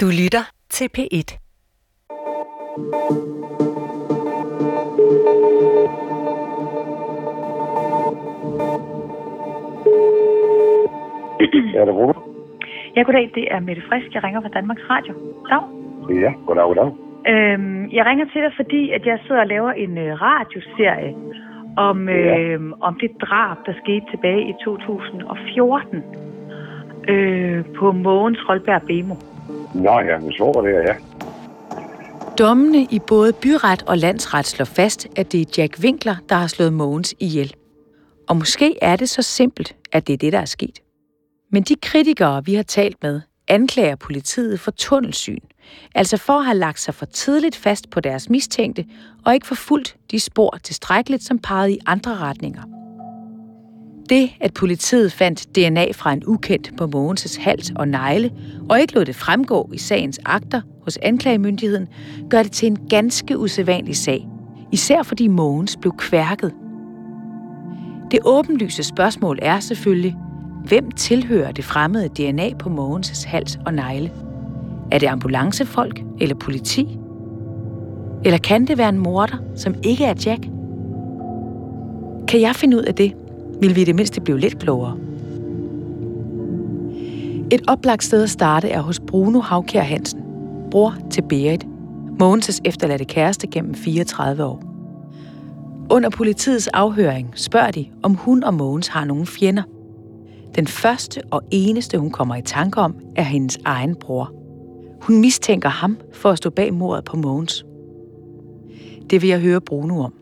Du lytter til P1. Ja, det er Ja, goddag. Det er Mette Frisk. Jeg ringer fra Danmarks Radio. Dag. Ja, goddag, goddag. Øhm, jeg ringer til dig, fordi at jeg sidder og laver en øh, radioserie om, øh, om det drab, der skete tilbage i 2014 øh, på Mogens Rolberg Bemo. Nå ja, min så der, ja. Dommene i både byret og landsret slår fast, at det er Jack Winkler, der har slået Mogens ihjel. Og måske er det så simpelt, at det er det, der er sket. Men de kritikere, vi har talt med, anklager politiet for tunnelsyn, altså for at have lagt sig for tidligt fast på deres mistænkte og ikke forfulgt de spor tilstrækkeligt, som pegede i andre retninger. Det, at politiet fandt DNA fra en ukendt på Mogens' hals og negle, og ikke lod det fremgå i sagens akter hos anklagemyndigheden, gør det til en ganske usædvanlig sag. Især fordi Mogens blev kværket. Det åbenlyse spørgsmål er selvfølgelig, hvem tilhører det fremmede DNA på Mogens' hals og negle? Er det ambulancefolk eller politi? Eller kan det være en morder, som ikke er Jack? Kan jeg finde ud af det, ville vi i det mindste blive lidt klogere. Et oplagt sted at starte er hos Bruno Havkær Hansen, bror til Berit, Mogens' efterladte kæreste gennem 34 år. Under politiets afhøring spørger de, om hun og Mogens har nogle fjender. Den første og eneste, hun kommer i tanke om, er hendes egen bror. Hun mistænker ham for at stå bag mordet på Mogens. Det vil jeg høre Bruno om.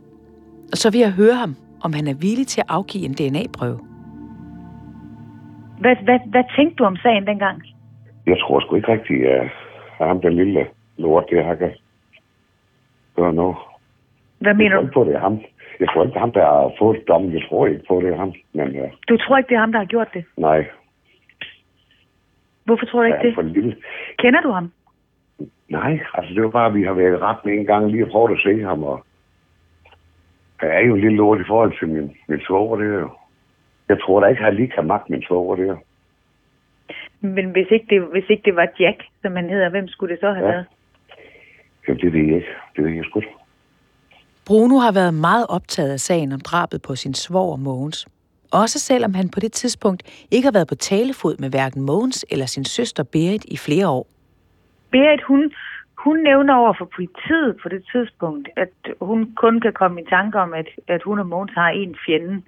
Og så vil jeg høre ham, om han er villig til at afgive en DNA-prøve. Hvad, hvad, hvad tænkte du om sagen dengang? Jeg tror sgu ikke rigtigt, at ham den lille lort, det har kan gøre noget. Hvad Jeg mener tror du? ikke på, det er ham. Jeg tror ikke, det er ham, der har fået dommen. Jeg tror ikke på, det er ham. Men ja, Du tror ikke, det er ham, der har gjort det? nej, Hvorfor tror du han ikke er for det? lille. Kender du ham? Nej, altså det var bare, at vi har været ret med en gang lige at prøve at se ham. Og jeg er jo en lille lort i forhold til min, min svoger, det er jo. Jeg tror da ikke, at han lige kan magte min svoger, det er. Men hvis ikke, det, hvis ikke det var Jack, som han hedder, hvem skulle det så have Ja. været? Jamen, det ved jeg ikke. Det ved jeg sgu. Bruno har været meget optaget af sagen om drabet på sin svoger Mogens. Også selvom han på det tidspunkt ikke har været på talefod med hverken Mogens eller sin søster Berit i flere år. Berit, hun, hun nævner over for politiet på det tidspunkt, at hun kun kan komme i tanke om, at, at hun og Mogens har en fjende,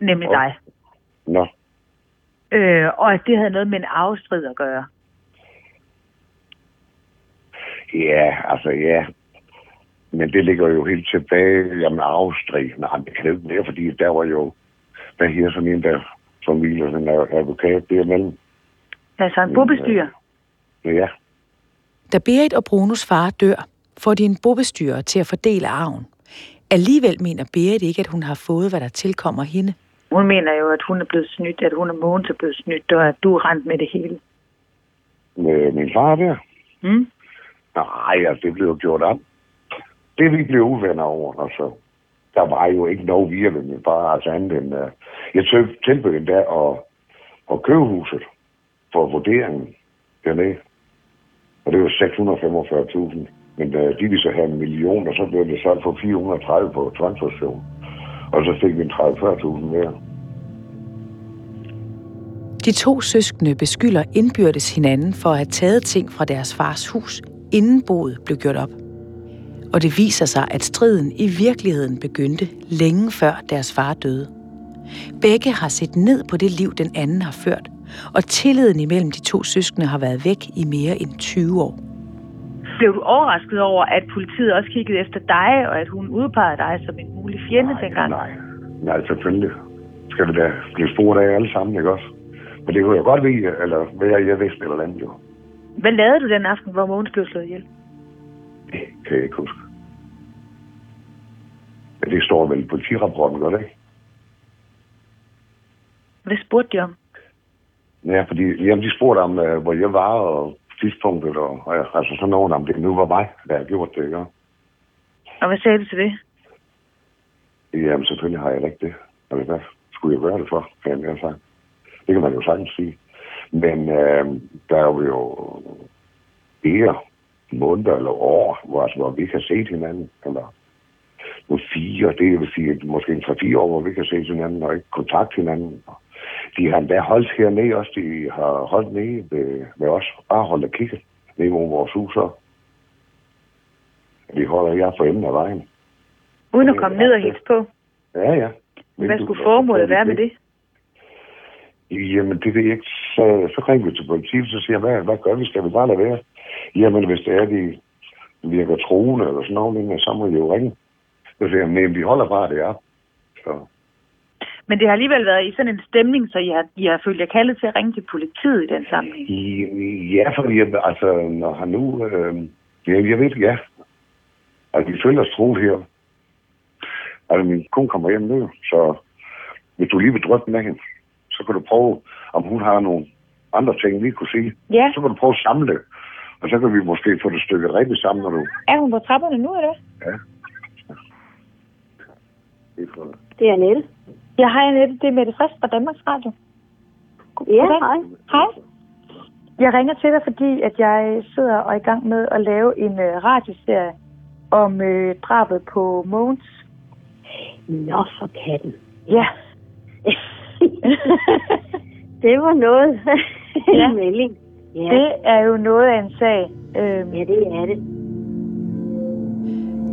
nemlig Åh. dig. Nå, Øh, og at det havde noget med en arvestrid at gøre. ja, altså ja. Men det ligger jo helt tilbage, jamen afstrig. Nej, det kan det ikke være, fordi der var jo, hvad her sådan en der familie, sådan en advokat derimellem. Altså en bobestyr. Ja, Da Berit og Brunos far dør, får de en bobestyrer til at fordele arven. Alligevel mener Berit ikke, at hun har fået, hvad der tilkommer hende. Hun mener jo, at hun er blevet snydt, at hun og Mogens er blevet snydt, og at du er rent med det hele. med min far der. Hmm? Nej, altså, det blev jo gjort op. Det vi blev uvenner over, altså. Der var jo ikke noget via med min far, altså andet end... Uh, jeg tilbød endda at, at købe huset for vurderingen dernede. Og det var 645.000. Men uh, de ville så have en million, og så blev det solgt for 430 på transaktion. Og så fik vi en 30-40.000 mere. De to søskende beskylder indbyrdes hinanden for at have taget ting fra deres fars hus, inden boet blev gjort op. Og det viser sig, at striden i virkeligheden begyndte længe før deres far døde. Begge har set ned på det liv, den anden har ført, og tilliden imellem de to søskende har været væk i mere end 20 år. Blev du overrasket over, at politiet også kiggede efter dig, og at hun udpegede dig som en mulig fjende nej, dengang? Nej, nej, selvfølgelig. Skal vi da blive spurgt af alle sammen, ikke også? Men det kunne jeg godt vide, eller være, jeg vidste eller andet jo. Hvad lavede du den aften, hvor Mogens blev slået ihjel? Det kan jeg ikke huske. Men det står vel i politirapporten, gør det ikke? Hvad spurgte de om? Ja, fordi jamen, de spurgte om, uh, hvor jeg var, og tidspunktet, og, og altså sådan noget om det nu var mig, der havde gjort det, ikke? Og hvad sagde du til det? Jamen, selvfølgelig har jeg da ikke det. Altså, hvad skulle jeg gøre det for, kan jeg sagt. Det kan man jo sagtens sige. Men øh, der er jo flere måneder eller år, hvor, altså, hvor vi ikke har set hinanden, eller nu fire, det vil sige måske en tre-fire år, hvor vi kan se hinanden og ikke kontakt hinanden. De har endda holdt hernede også, de har holdt nede ved, ved os, bare holdt og kigget nede mod vores hus også. Vi holder jer for enden af vejen. Uden at komme ned og hilse på? Ja, ja. Hvad skulle formålet være med det? Jamen, det ved jeg ikke. Så, så ringer vi til politiet, så siger jeg, hvad, hvad gør vi? Skal vi bare lade være? Jamen, hvis det er, de virker troende eller sådan noget, så må vi jo ringe. Så siger jeg, men vi holder bare det op. Så. Men det har alligevel været i sådan en stemning, så I har, I har følt jer kaldet til at ringe til politiet i den sammenhæng? Ja, fordi altså, når han nu... Øh, ja, jeg ved ja. Altså, vi føler os troet her. Altså, min kone kommer hjem nu, så hvis du lige vil drøfte med hende, så kan du prøve, om hun har nogle andre ting, vi kunne sige. Ja. Så kan du prøve at samle det. Og så kan vi måske få det stykket rigtig sammen, når du... Er hun på trapperne nu, eller? Ja. Det er Annette. Ja, hej Annette. Det er Mette Frisk fra Danmarks Radio. Ja, hej. Hej. Jeg ringer til dig, fordi at jeg sidder og er i gang med at lave en uh, radioserie om uh, drabet på Mogens. Nå, for katten. Ja. det var noget ja. melding. Ja. Det er jo noget af en sag. Øhm. Ja, det er det.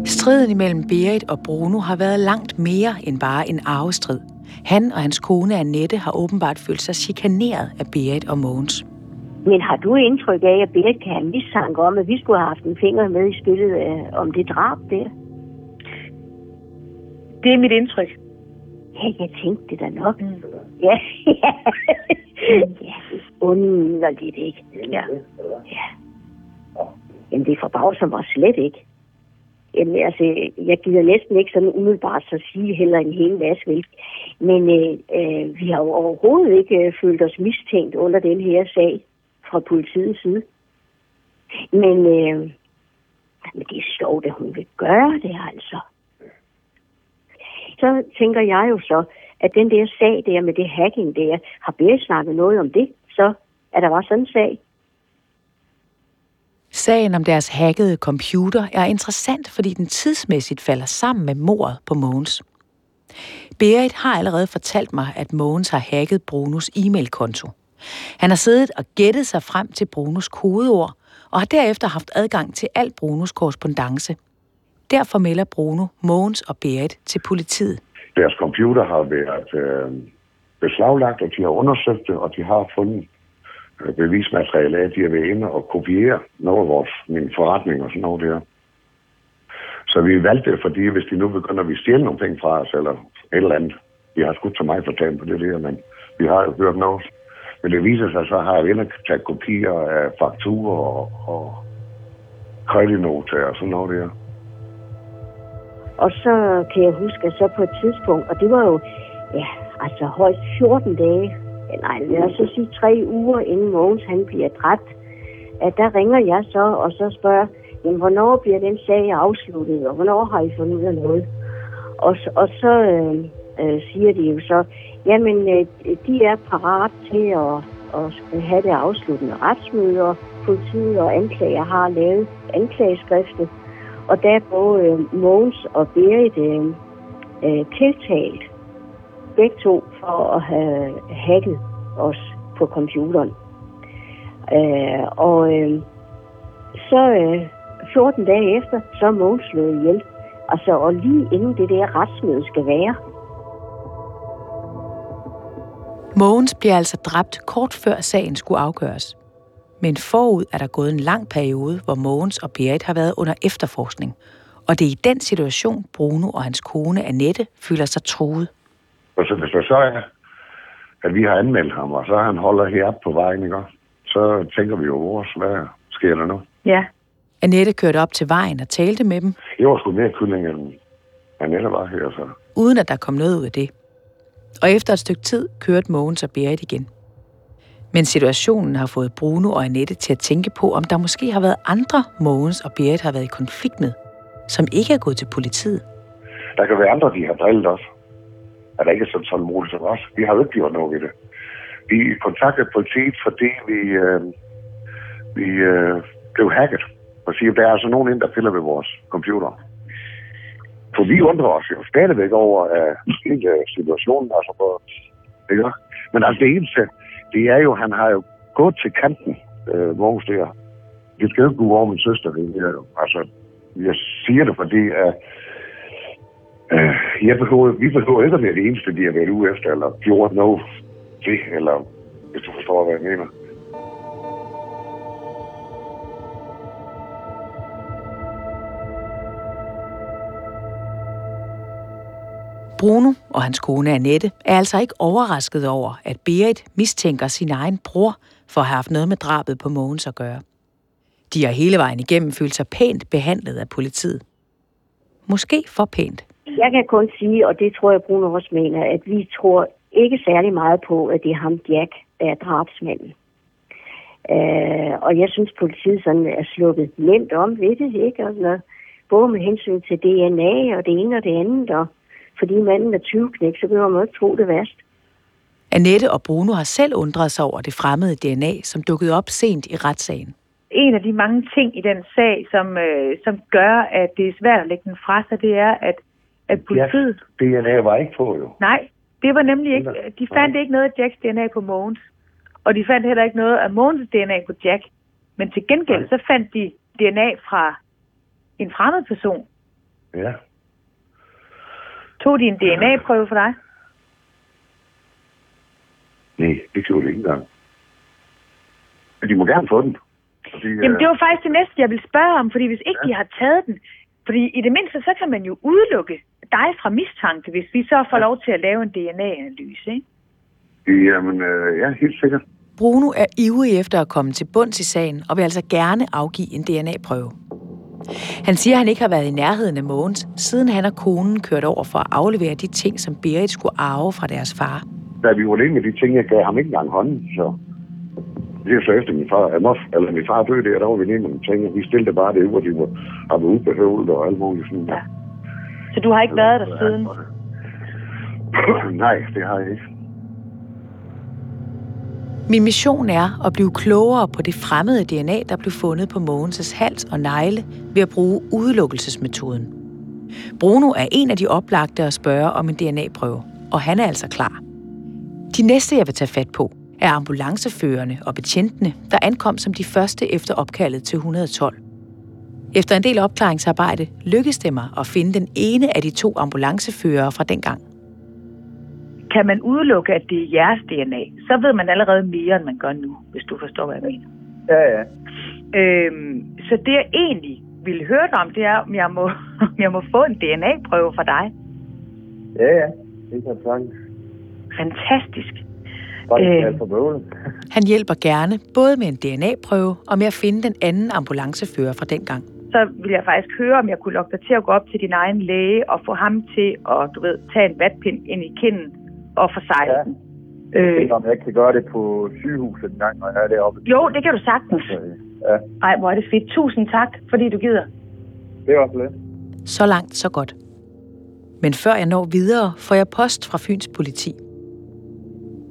Striden imellem Berit og Bruno har været langt mere end bare en arvestrid. Han og hans kone Annette har åbenbart følt sig chikaneret af Berit og Mogens. Men har du indtryk af, at Berit kan have mistanke om, at vi skulle have haft en finger med i spillet øh, om det drab der? Det er mit indtryk. Ja, jeg tænkte det da nok. Mm. Ja, ja. ja, underligt, ikke? Ja. Ja. Jamen, det forbavser mig slet ikke. Jamen, altså, jeg gider næsten ikke sådan umiddelbart så sige heller en hel masse, vel? Men øh, øh, vi har jo overhovedet ikke øh, følt os mistænkt under den her sag fra politiets side. Men, øh, men det er sjovt, at hun vil gøre det, altså. Så tænker jeg jo så, at den der sag der med det hacking der, har Berit snakket noget om det, så er der var sådan en sag. Sagen om deres hackede computer er interessant, fordi den tidsmæssigt falder sammen med mordet på Mogens. Berit har allerede fortalt mig, at Mogens har hacket Brunos e-mailkonto. Han har siddet og gættet sig frem til Brunos kodeord, og har derefter haft adgang til al Brunos korrespondence. Derfor melder Bruno, Mogens og Berit til politiet. Deres computer har været øh, beslaglagt, og de har undersøgt det, og de har fundet Øh, bevismateriale af, at de har været inde og kopiere noget af vores, min forretning og sådan noget der. Så vi valgte det, fordi hvis de nu begynder at stjæle nogle penge fra os, eller et eller andet, vi har skudt til mig fortalt på det der, men vi har jo hørt noget. Men det viser sig, så har jeg inde taget kopier af fakturer og, og kreditnoter og sådan noget der. Og så kan jeg huske, at så på et tidspunkt, og det var jo, ja, altså højst 14 dage nej, lad os så sige tre uger inden Mogens han bliver dræbt, at der ringer jeg så og så spørger, jamen, hvornår bliver den sag afsluttet, og hvornår har I fundet ud af noget? Og, og så øh, øh, siger de jo så, jamen, øh, de er parat til at, at have det afsluttende retsmøde, og politiet og anklager har lavet anklageskriftet, og der er både øh, Mogens og Berit øh, øh, tiltalt begge to for at have hacket os på computeren. Øh, og øh, så øh, 14 dage efter, så er Mogens slået ihjel. Altså, og lige inden det der retsmøde skal være. Mogens bliver altså dræbt kort før sagen skulle afgøres. Men forud er der gået en lang periode, hvor Mogens og Berit har været under efterforskning. Og det er i den situation, Bruno og hans kone Annette føler sig truet. Og så hvis der så er, at vi har anmeldt ham, og så han holder heroppe på vejen, ikke? så tænker vi jo vores, hvad sker der nu? Ja. Annette kørte op til vejen og talte med dem. Jeg var sgu mere kylling, end Annette var her, så. Uden at der kom noget ud af det. Og efter et stykke tid kørte Mogens og Berit igen. Men situationen har fået Bruno og Annette til at tænke på, om der måske har været andre Mogens og Berit har været i konflikt med, som ikke er gået til politiet. Der kan være andre, de har drillet os er der ikke sådan, sådan muligt som os. Vi har jo ikke gjort noget ved det. Vi kontaktede politiet, fordi vi, øh, vi øh, blev hacket og siger, at der er altså nogen ind, der piller ved vores computer. For vi undrer os jo stadigvæk over uh, hele situationen, altså på, ikke? Men altså det eneste, det er jo, han har jo gået til kanten, øh, Mogens der. Det skal jo ikke gå over min søster, det er, altså, jeg siger det, fordi uh, Øh, jeg forstår, vi forstår ikke at være det eneste, de har været ude efter, eller gjort noget til, eller hvis du forstår, hvad jeg mener. Bruno og hans kone Annette er altså ikke overrasket over, at Berit mistænker sin egen bror for at have haft noget med drabet på Mogens at gøre. De har hele vejen igennem følt sig pænt behandlet af politiet. Måske for pænt. Jeg kan kun sige, og det tror jeg Bruno også mener, at vi tror ikke særlig meget på, at det er ham Jack, der er drabsmanden. Uh, og jeg synes, politiet sådan er slukket nemt om ved det, ikke? Altså, både med hensyn til DNA og det ene og det andet, og fordi manden er 20 knæk, så behøver man ikke tro det værst. Annette og Bruno har selv undret sig over det fremmede DNA, som dukkede op sent i retssagen. En af de mange ting i den sag, som, øh, som gør, at det er svært at lægge den fra sig, det er, at, at politiet... Ja, DNA var ikke på, jo. Nej, det var nemlig ikke... De fandt ikke noget af Jacks DNA på Mogens. Og de fandt heller ikke noget af Mogens DNA på Jack. Men til gengæld, så fandt de DNA fra en fremmed person. Ja. Tog de en DNA-prøve for dig? Nej, det gjorde det ikke engang. Men de må gerne få den. Fordi, Jamen, det var faktisk det næste, jeg ville spørge om, fordi hvis ikke ja. de har taget den, fordi i det mindste, så kan man jo udelukke dig fra mistanke, hvis vi så får lov til at lave en DNA-analyse, ikke? Jamen, øh, ja, helt sikkert. Bruno er ivrig efter at komme til bunds i sagen, og vil altså gerne afgive en DNA-prøve. Han siger, at han ikke har været i nærheden af Mogens, siden han og konen kørte over for at aflevere de ting, som Berit skulle arve fra deres far. Da vi var inde med de ting, jeg gav ham ikke engang hånden, så det er så efter min far, eller min far døde der, der var vi nede med de ting, vi stillede bare det, hvor de var, har været ubehøvlet og alt muligt sådan. Ja. Så du har ikke været der siden? Nej, det har jeg ikke. Min mission er at blive klogere på det fremmede DNA, der blev fundet på Mogens' hals og negle ved at bruge udelukkelsesmetoden. Bruno er en af de oplagte at spørge om en DNA-prøve, og han er altså klar. De næste, jeg vil tage fat på, er ambulanceførerne og betjentene, der ankom som de første efter opkaldet til 112. Efter en del opklaringsarbejde lykkedes det mig at finde den ene af de to ambulanceførere fra dengang kan man udelukke, at det er jeres DNA, så ved man allerede mere, end man gør nu, hvis du forstår, hvad jeg mener. Ja, ja. Øhm, så det, jeg egentlig ville høre dig om, det er, om jeg må, om jeg må få en DNA-prøve fra dig. Ja, ja. Det kan sagtens. Fantastisk. Øh, han hjælper gerne både med en DNA-prøve og med at finde den anden ambulancefører fra dengang så ville jeg faktisk høre, om jeg kunne lokke dig til at gå op til din egen læge og få ham til at, du ved, tage en vatpind ind i kinden og forsejle ja. den. Øh, jeg om jeg kan gøre det på sygehuset en gang, når jeg er deroppe. Jo, det kan du sagtens. Ja. Ej, hvor er det fedt. Tusind tak, fordi du gider. Det var så lidt. Så langt, så godt. Men før jeg når videre, får jeg post fra Fyns politi.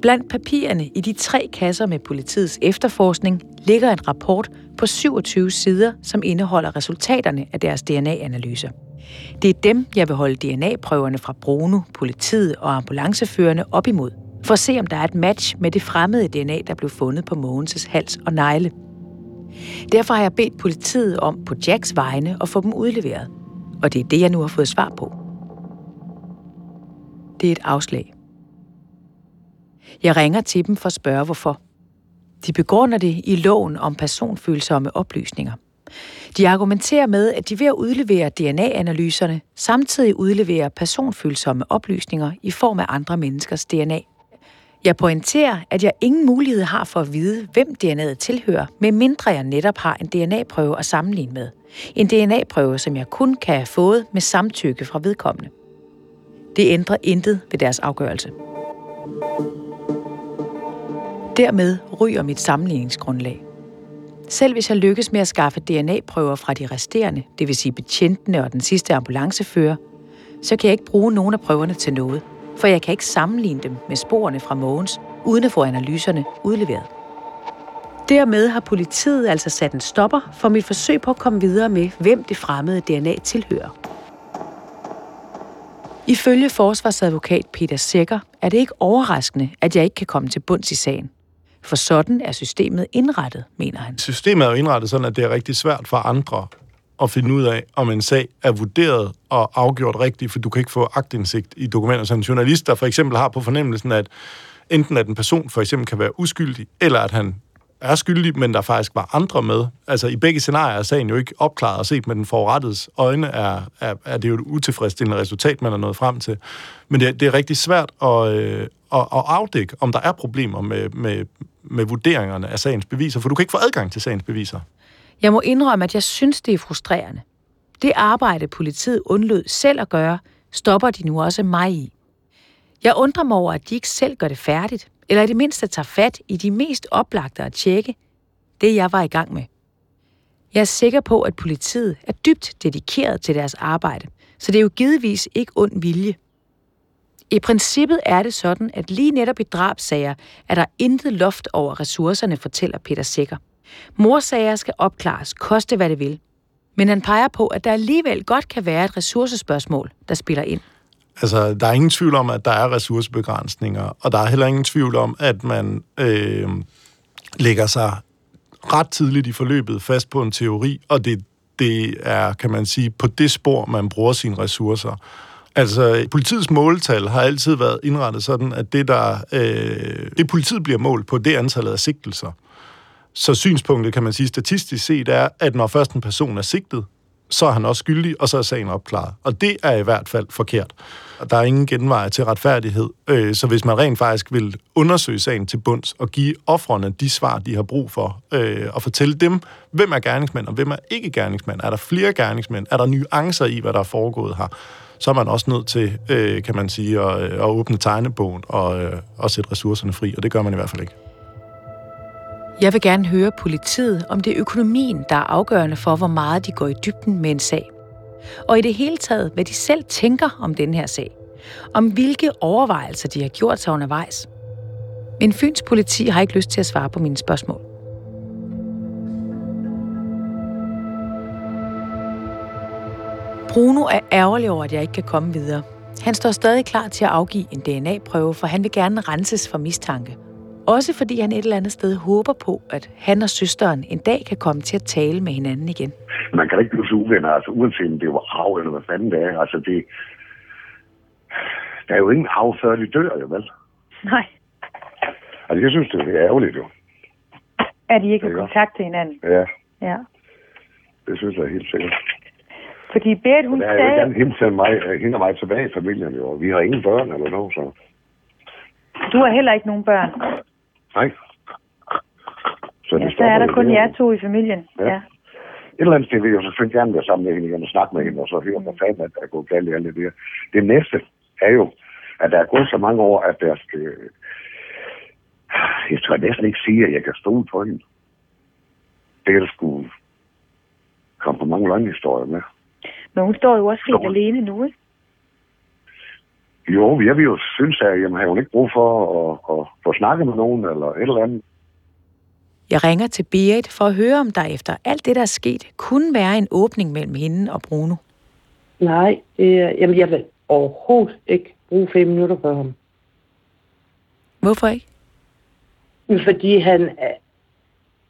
Blandt papirerne i de tre kasser med politiets efterforskning ligger en rapport på 27 sider, som indeholder resultaterne af deres DNA-analyser. Det er dem, jeg vil holde DNA-prøverne fra Bruno, politiet og ambulanceførende op imod, for at se, om der er et match med det fremmede DNA, der blev fundet på Mogens' hals og negle. Derfor har jeg bedt politiet om på Jacks vegne at få dem udleveret. Og det er det, jeg nu har fået svar på. Det er et afslag. Jeg ringer til dem for at spørge, hvorfor. De begrunder det i loven om personfølsomme oplysninger. De argumenterer med, at de ved at udlevere DNA-analyserne samtidig udleverer personfølsomme oplysninger i form af andre menneskers DNA. Jeg pointerer, at jeg ingen mulighed har for at vide, hvem DNA'et tilhører, medmindre jeg netop har en DNA-prøve at sammenligne med. En DNA-prøve, som jeg kun kan have fået med samtykke fra vedkommende. Det ændrer intet ved deres afgørelse. Dermed ryger mit sammenligningsgrundlag. Selv hvis jeg lykkes med at skaffe DNA-prøver fra de resterende, det vil sige betjentene og den sidste ambulancefører, så kan jeg ikke bruge nogen af prøverne til noget, for jeg kan ikke sammenligne dem med sporene fra Mogens, uden at få analyserne udleveret. Dermed har politiet altså sat en stopper for mit forsøg på at komme videre med, hvem det fremmede DNA tilhører. Ifølge forsvarsadvokat Peter Sækker er det ikke overraskende, at jeg ikke kan komme til bunds i sagen. For sådan er systemet indrettet, mener han. Systemet er jo indrettet sådan, at det er rigtig svært for andre at finde ud af, om en sag er vurderet og afgjort rigtigt, for du kan ikke få agtindsigt i dokumenter. Så en journalist, der for eksempel har på fornemmelsen, at enten at en person for eksempel kan være uskyldig, eller at han er skyldig, men der faktisk var andre med. Altså i begge scenarier er sagen jo ikke opklaret og set med den forurettedes øjne, er, er, er det jo et utilfredsstillende resultat, man er nået frem til. Men det, det er rigtig svært at, øh, at, at afdække, om der er problemer med, med, med vurderingerne af sagens beviser, for du kan ikke få adgang til sagens beviser. Jeg må indrømme, at jeg synes, det er frustrerende. Det arbejde, politiet undlod selv at gøre, stopper de nu også mig i. Jeg undrer mig over, at de ikke selv gør det færdigt, eller i det mindste tager fat i de mest oplagte at tjekke, det jeg var i gang med. Jeg er sikker på, at politiet er dybt dedikeret til deres arbejde, så det er jo givetvis ikke ond vilje. I princippet er det sådan, at lige netop i drabsager er der intet loft over ressourcerne, fortæller Peter Sikker. Morsager skal opklares, koste hvad det vil. Men han peger på, at der alligevel godt kan være et ressourcespørgsmål, der spiller ind. Altså, der er ingen tvivl om, at der er ressourcebegrænsninger, og der er heller ingen tvivl om, at man øh, lægger sig ret tidligt i forløbet fast på en teori, og det, det er, kan man sige, på det spor, man bruger sine ressourcer. Altså, politiets måltal har altid været indrettet sådan, at det, der, øh, det politiet bliver målt på, det er antallet af sigtelser. Så synspunktet, kan man sige, statistisk set er, at når først en person er sigtet, så er han også skyldig, og så er sagen opklaret. Og det er i hvert fald forkert. Der er ingen genvej til retfærdighed. Øh, så hvis man rent faktisk vil undersøge sagen til bunds og give offrene de svar, de har brug for, øh, og fortælle dem, hvem er gerningsmænd og hvem er ikke gerningsmænd, er der flere gerningsmænd, er der nuancer i, hvad der er foregået her, så er man også nødt til, øh, kan man sige, at, øh, at åbne tegnebogen og, øh, og sætte ressourcerne fri, og det gør man i hvert fald ikke. Jeg vil gerne høre politiet, om det er økonomien, der er afgørende for, hvor meget de går i dybden med en sag. Og i det hele taget, hvad de selv tænker om den her sag. Om hvilke overvejelser de har gjort sig undervejs. Men Fyns politi har ikke lyst til at svare på mine spørgsmål. Bruno er ærgerlig over, at jeg ikke kan komme videre. Han står stadig klar til at afgive en DNA-prøve, for han vil gerne renses for mistanke. Også fordi han et eller andet sted håber på, at han og søsteren en dag kan komme til at tale med hinanden igen. Man kan ikke blive så uvenner, altså uanset om det var arv eller hvad fanden det er. Altså det, der er jo ingen arv, før de dør, jo vel? Nej. Altså jeg synes, det er ærgerligt jo. Er de ikke i kontakt til hinanden? Ja. Ja. Det synes jeg helt sikkert. Fordi Berit, hun sagde... Jeg vil gerne hende, mig, hende mig tilbage i familien, jo. Vi har ingen børn eller noget, så... Du har heller ikke nogen børn? Nej. Så, ja, så er der kun jer to i familien. Ja. ja. Et eller andet sted vil jeg selvfølgelig gerne være sammen med hende og snakke med hende, og så høre, hvad fanden der er gået galt i alt det der. Det næste er jo, at der er gået så mange år, at der skal... Jeg tror næsten ikke sige, at jeg kan stole på hende. Det er der skulle komme på mange lange historier med. Men hun står jo også helt alene nu, ikke? Jo, jeg vil jo synes, at jamen, har hun ikke brug for at, at få snakket med nogen eller et eller andet. Jeg ringer til Berit for at høre, om der efter alt det, der er sket, kunne være en åbning mellem hende og Bruno. Nej, det er, jamen jeg vil overhovedet ikke bruge fem minutter på ham. Hvorfor ikke? Fordi han er...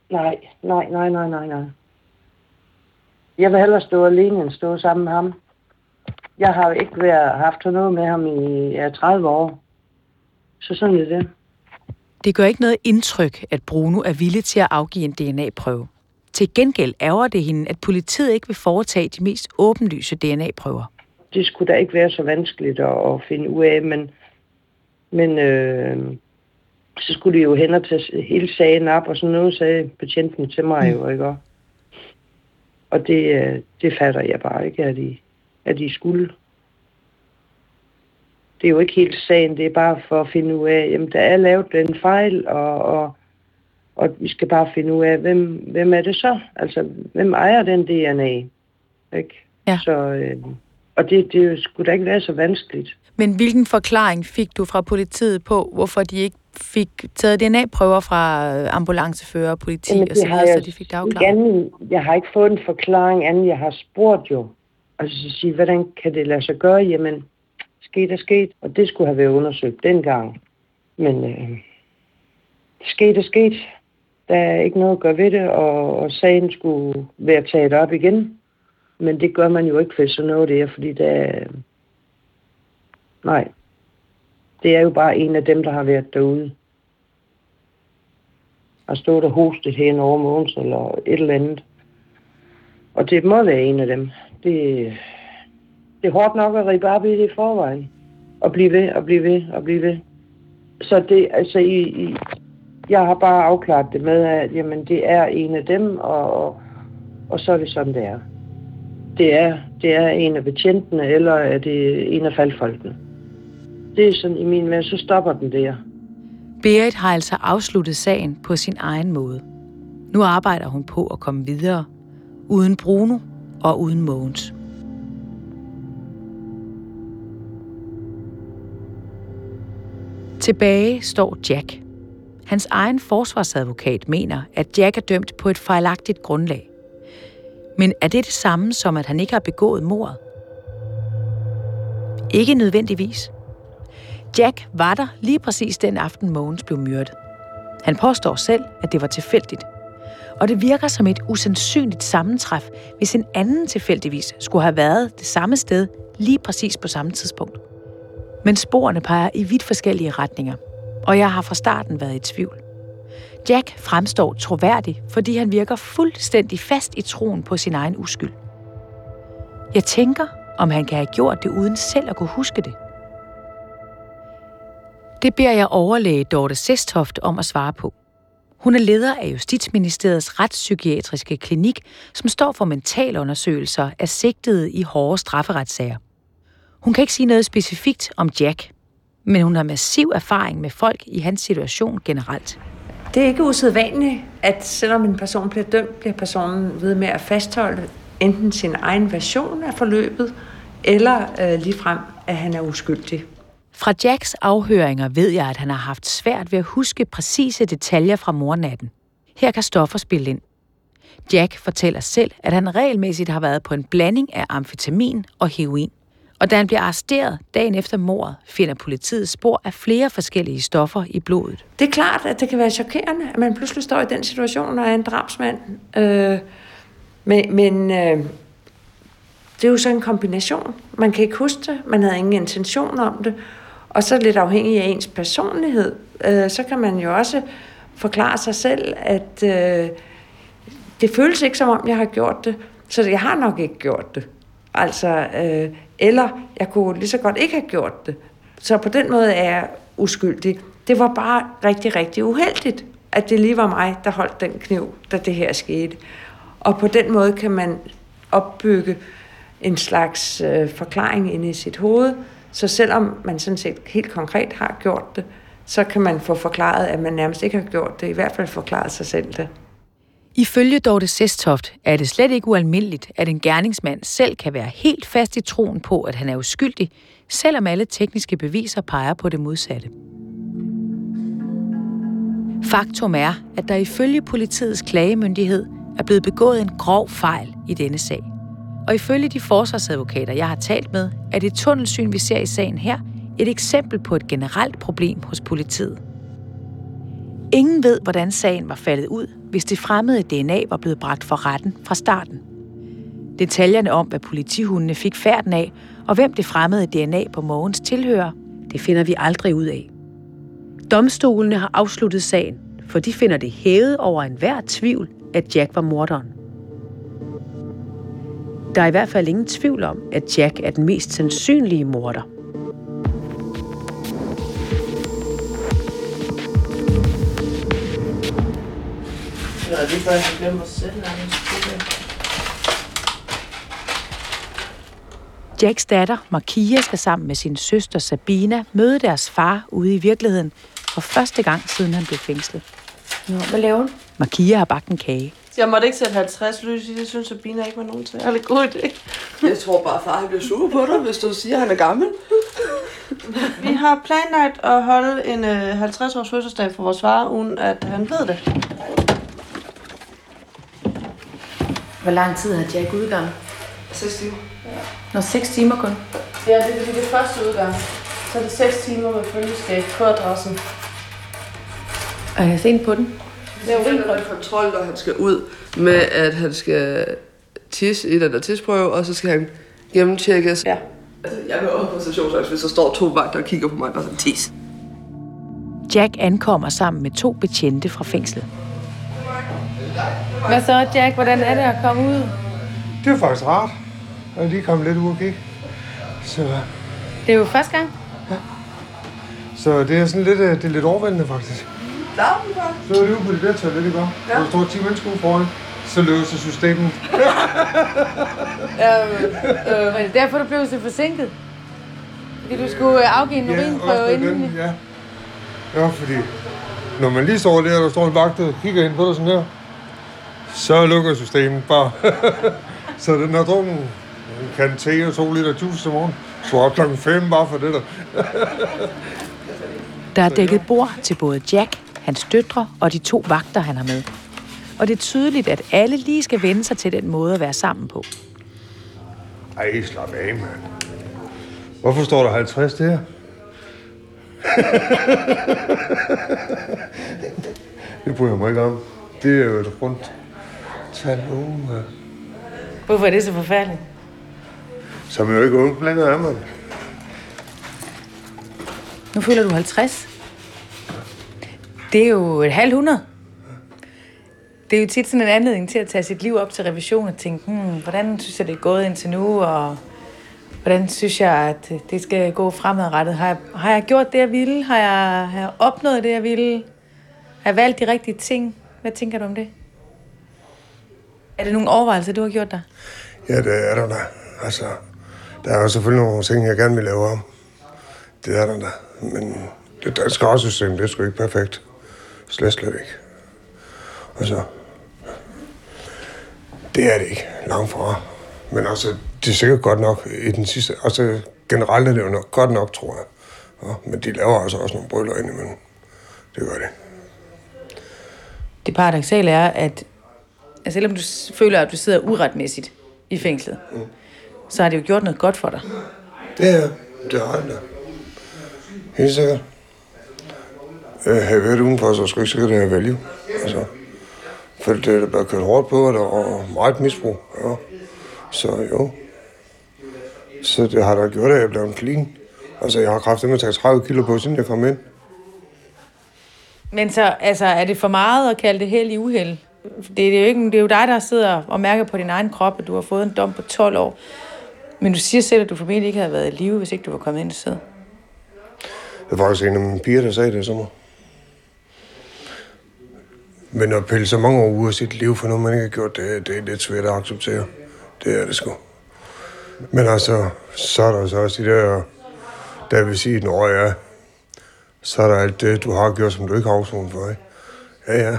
Nej, nej, nej, nej, nej, nej. Jeg vil hellere stå alene end stå sammen med ham. Jeg har ikke været, haft noget med ham i ja, 30 år. Så sådan er det. Det gør ikke noget indtryk, at Bruno er villig til at afgive en DNA-prøve. Til gengæld ærger det hende, at politiet ikke vil foretage de mest åbenlyse DNA-prøver. Det skulle da ikke være så vanskeligt at, finde ud af, men, men øh, så skulle de jo hen og tage hele sagen op, og sådan noget sagde patienten til mig jo, ikke? Og det, øh, det fatter jeg bare ikke, at de, at de skulle. Det er jo ikke helt sagen, det er bare for at finde ud af, jamen der er lavet en fejl, og, og, og vi skal bare finde ud af, hvem, hvem er det så? Altså, hvem ejer den DNA? Ikke? Ja. Så, øh, Og det, det skulle da ikke være så vanskeligt. Men hvilken forklaring fik du fra politiet på, hvorfor de ikke fik taget DNA-prøver fra ambulancefører, politi og så videre, så de fik det afklaret? Igen, jeg har ikke fået en forklaring anden, jeg har spurgt jo. Og så sige, hvordan kan det lade sig gøre? Jamen, sket er sket, og det skulle have været undersøgt dengang. Men øh, sket er sket. Der er ikke noget at gøre ved det, og, og sagen skulle være taget op igen. Men det gør man jo ikke, for sådan noget det er, fordi der... Nej. Det er jo bare en af dem, der har været derude. Og stået og hostet hen over Måns eller et eller andet. Og det må være en af dem. Det, det er hårdt nok at ribe op i det i forvejen. Og blive ved, og blive ved, og blive ved. Så det, altså, i, i, jeg har bare afklaret det med, at jamen, det er en af dem, og, og, og så er det sådan, det er. Det er, det er en af betjentene, eller er det en af faldfolkene. Det er sådan i min med, så stopper den der. Berit har altså afsluttet sagen på sin egen måde. Nu arbejder hun på at komme videre, uden Bruno og uden Mogens. Tilbage står Jack. Hans egen forsvarsadvokat mener, at Jack er dømt på et fejlagtigt grundlag. Men er det det samme som, at han ikke har begået mordet? Ikke nødvendigvis. Jack var der lige præcis den aften, Mogens blev myrdet. Han påstår selv, at det var tilfældigt. Og det virker som et usandsynligt sammentræf, hvis en anden tilfældigvis skulle have været det samme sted lige præcis på samme tidspunkt. Men sporene peger i vidt forskellige retninger, og jeg har fra starten været i tvivl. Jack fremstår troværdig, fordi han virker fuldstændig fast i troen på sin egen uskyld. Jeg tænker, om han kan have gjort det uden selv at kunne huske det. Det beder jeg overlæge Dorte Sesthoft om at svare på. Hun er leder af Justitsministeriets retspsykiatriske klinik, som står for mentalundersøgelser af sigtede i hårde strafferetssager. Hun kan ikke sige noget specifikt om Jack, men hun har massiv erfaring med folk i hans situation generelt. Det er ikke usædvanligt, at selvom en person bliver dømt, bliver personen ved med at fastholde enten sin egen version af forløbet, eller øh, ligefrem, at han er uskyldig. Fra Jacks afhøringer ved jeg, at han har haft svært ved at huske præcise detaljer fra mornatten. Her kan stoffer spille ind. Jack fortæller selv, at han regelmæssigt har været på en blanding af amfetamin og heroin. Og da han bliver arresteret dagen efter mordet, finder politiet spor af flere forskellige stoffer i blodet. Det er klart, at det kan være chokerende, at man pludselig står i den situation og er en drabsmand. Øh, men men øh, det er jo så en kombination. Man kan ikke huske det, man havde ingen intention om det, og så lidt afhængig af ens personlighed, øh, så kan man jo også forklare sig selv, at øh, det føles ikke som om, jeg har gjort det, så jeg har nok ikke gjort det. Altså, øh, eller jeg kunne lige så godt ikke have gjort det. Så på den måde er jeg uskyldig. Det var bare rigtig, rigtig uheldigt, at det lige var mig, der holdt den kniv, da det her skete. Og på den måde kan man opbygge en slags øh, forklaring inde i sit hoved, så selvom man sådan set helt konkret har gjort det, så kan man få forklaret, at man nærmest ikke har gjort det, i hvert fald forklaret sig selv det. Ifølge Dorte Sestoft er det slet ikke ualmindeligt, at en gerningsmand selv kan være helt fast i troen på, at han er uskyldig, selvom alle tekniske beviser peger på det modsatte. Faktum er, at der ifølge politiets klagemyndighed er blevet begået en grov fejl i denne sag. Og ifølge de forsvarsadvokater, jeg har talt med, er det tunnelsyn, vi ser i sagen her, et eksempel på et generelt problem hos politiet. Ingen ved, hvordan sagen var faldet ud, hvis det fremmede DNA var blevet bragt for retten fra starten. Detaljerne om, hvad politihundene fik færden af, og hvem det fremmede DNA på Mogens tilhører, det finder vi aldrig ud af. Domstolene har afsluttet sagen, for de finder det hævet over enhver tvivl, at Jack var morderen. Der er i hvert fald ingen tvivl om, at Jack er den mest sandsynlige morder. Jacks datter, Markia, skal sammen med sin søster Sabina møde deres far ude i virkeligheden for første gang siden han blev fængslet. Nå, hvad laver hun? Markia har bagt en kage. Jeg måtte ikke sætte 50 lys i, det synes Sabina ikke var nogen til. Jeg god idé. Jeg tror bare, far han bliver sur på dig, hvis du siger, at han er gammel. Vi har planlagt at holde en øh, 50-års fødselsdag for vores far, uden at han ved det. Hvor lang tid har Jack udgang? 6 timer. Nå, 6 timer kun. Ja, det er fordi det er første udgang. Så er det 6 timer med følgeskab på adressen. Og jeg kan se ind på den. Er jo en kontrol, når han skal ud med, at han skal tisse i den der tisprøve, og så skal han gennemtjekkes. Ja. Altså, jeg vil også på stationsangst, hvis der står to vagter og kigger på mig, og sådan, tis. Jack ankommer sammen med to betjente fra fængslet. Hvad så, Jack? Hvordan er det at komme ud? Det er faktisk rart. Jeg er lige kommet lidt ud og kigge. Så, Det er jo første gang. så det er sådan lidt, øh, det er lidt overvældende faktisk. Bare. Så er det ude på det der toilet, ikke? Ja. Der står 10 mennesker ude foran. Så løser systemet. Øh, men derfor du blev så forsinket? Fordi du skulle øh, afgive en urinprøve med inden? den, ja. Ja, fordi når man lige står der, og der står en vagt og kigger ind på dig sådan her, så lukker systemet bare. så den har drukket en kan te og to liter juice om morgen. Så op klokken 5 bare for det der. Der er dækket bord til både Jack, hans døtre og de to vagter, han har med. Og det er tydeligt, at alle lige skal vende sig til den måde at være sammen på. Ej, slap af, mand. Hvorfor står der 50 der? det bryder jeg mig ikke om. Det er jo et rundt tal. Uh, Hvorfor er det så forfærdeligt? som er jo ikke ung længere, er man. Nu føler du 50. Det er jo et halvt hundrede. Det er jo tit sådan en anledning til at tage sit liv op til revision og tænke, hmm, hvordan synes jeg, det er gået indtil nu, og hvordan synes jeg, at det skal gå fremadrettet? Har jeg, har jeg gjort det, jeg ville? Har jeg, har jeg opnået det, jeg ville? Har jeg valgt de rigtige ting? Hvad tænker du om det? Er det nogle overvejelser, du har gjort dig? Ja, det er der da. Altså, der er jo selvfølgelig nogle ting, jeg gerne vil lave om. Det er der da. Men det danske retssystem, det er sgu ikke perfekt. Slet, slet ikke. Altså, det er det ikke. Langt fra. Men altså, det er sikkert godt nok i den sidste... Altså, generelt er det jo nok godt nok, tror jeg. Ja, men de laver altså også nogle brøller indimellem. Det gør det. Det paradoxale er, at, at selvom du føler, at du sidder uretmæssigt i fængslet, mm. så har det jo gjort noget godt for dig. Det er det har da. Helt sikkert. Øh, jeg været udenfor, så skulle jeg ikke sikkert have value. Altså, for det er bare kørt hårdt på, og der var meget misbrug. Ja. Så jo. Så det har da gjort, at jeg blev en clean. Altså, jeg har kraftigt med at tage 30 kilo på, siden jeg kom ind. Men så altså, er det for meget at kalde det held i uheld? Det er, jo ikke, det er jo dig, der sidder og mærker på din egen krop, at du har fået en dom på 12 år. Men du siger selv, at du formentlig ikke havde været i live, hvis ikke du var kommet ind og sidde. Det var faktisk en af mine piger, der sagde det i sommer. Men at pille så mange år ud af sit liv for noget, man ikke har gjort, det, det er lidt svært at acceptere. Det er det sgu. Men altså, så er der så også de der, der vil sige, når jeg så er der alt det, du har gjort, som du ikke har afsonet for, ikke? Ja, ja.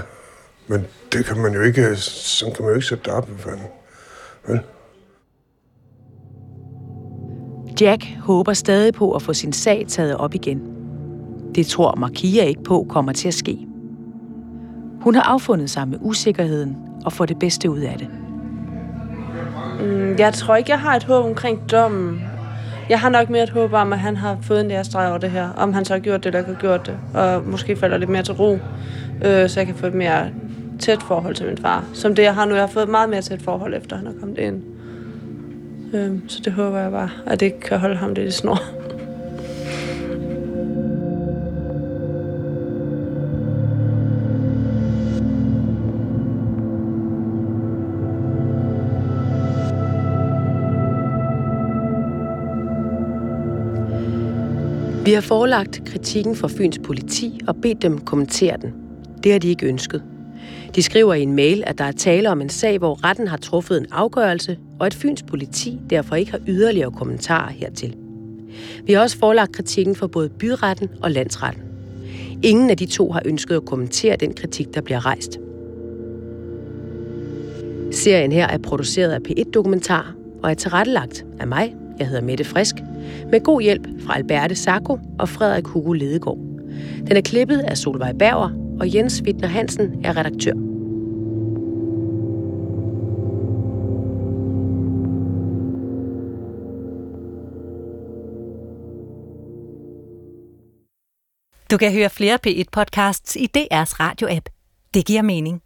Men det kan man jo ikke, sådan kan man jo ikke sætte det op, fanden. Vel? Jack håber stadig på at få sin sag taget op igen. Det tror Markia ikke på kommer til at ske. Hun har affundet sig med usikkerheden og får det bedste ud af det. Mm, jeg tror ikke, jeg har et håb omkring dommen. Jeg har nok mere et håb om, at han har fået en lærestreg over det her. Om han så har gjort det, eller ikke har gjort det. Og måske falder lidt mere til ro, øh, så jeg kan få et mere tæt forhold til min far. Som det, jeg har nu. Jeg har fået et meget mere tæt forhold, efter han er kommet ind. Øh, så det håber jeg bare, at det kan holde ham lidt i snor. Vi har forelagt kritikken fra Fyns politi og bedt dem kommentere den. Det har de ikke ønsket. De skriver i en mail, at der er tale om en sag, hvor retten har truffet en afgørelse, og at Fyns politi derfor ikke har yderligere kommentarer hertil. Vi har også forelagt kritikken for både byretten og landsretten. Ingen af de to har ønsket at kommentere den kritik, der bliver rejst. Serien her er produceret af P1 Dokumentar. og er tilrettelagt af mig, jeg hedder Mette Frisk, med god hjælp fra Alberte Sacco og Frederik Hugo Ledegaard. Den er klippet af Solvej Bauer, og Jens Wittner Hansen er redaktør. Du kan høre flere P1-podcasts i DR's radio-app. Det giver mening.